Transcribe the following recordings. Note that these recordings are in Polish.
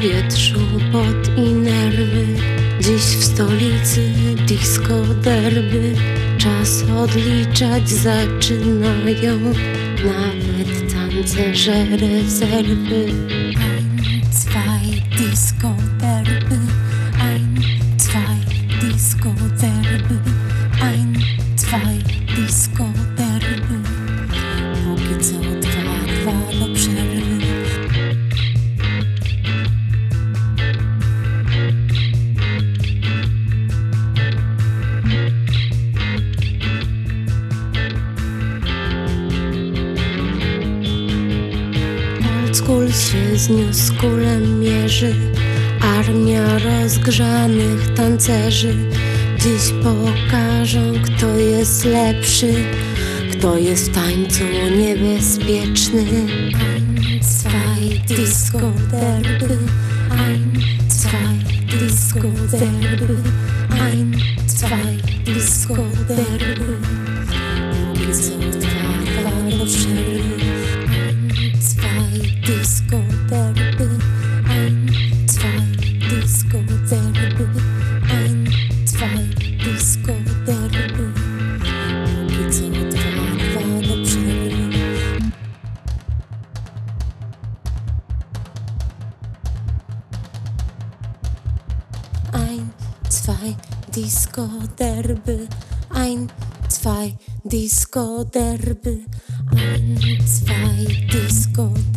powietrzu pot i nerwy Dziś w stolicy disco derby Czas odliczać zaczynają Nawet tancerze rezerwy Ein, zwei, Disco Derby. Ein, zwei, Disco Derby. Ein, zwei, Disco Derby. Póki co dwa, dwa do Old się z new mierzy Armia rozgrzanych tancerzy Dziś pokażą kto jest lepszy Kto jest w tańcu niebezpieczny zwei, Disco Derby. Ein, zwei, Disco Derby. Ein, zwei, Disco Derby. Póki co dwa, dwa Ein, zwei, Disco Derby. Ein, zwei, Disco Derby. Ein, zwei, Disco Derby.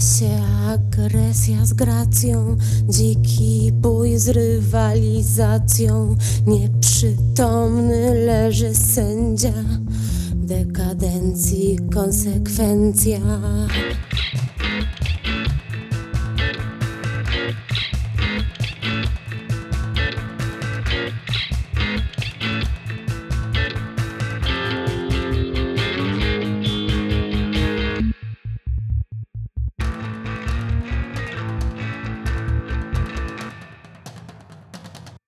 Się agresja z gracją, dziki bój z rywalizacją. Nieprzytomny leży sędzia, dekadencji konsekwencja.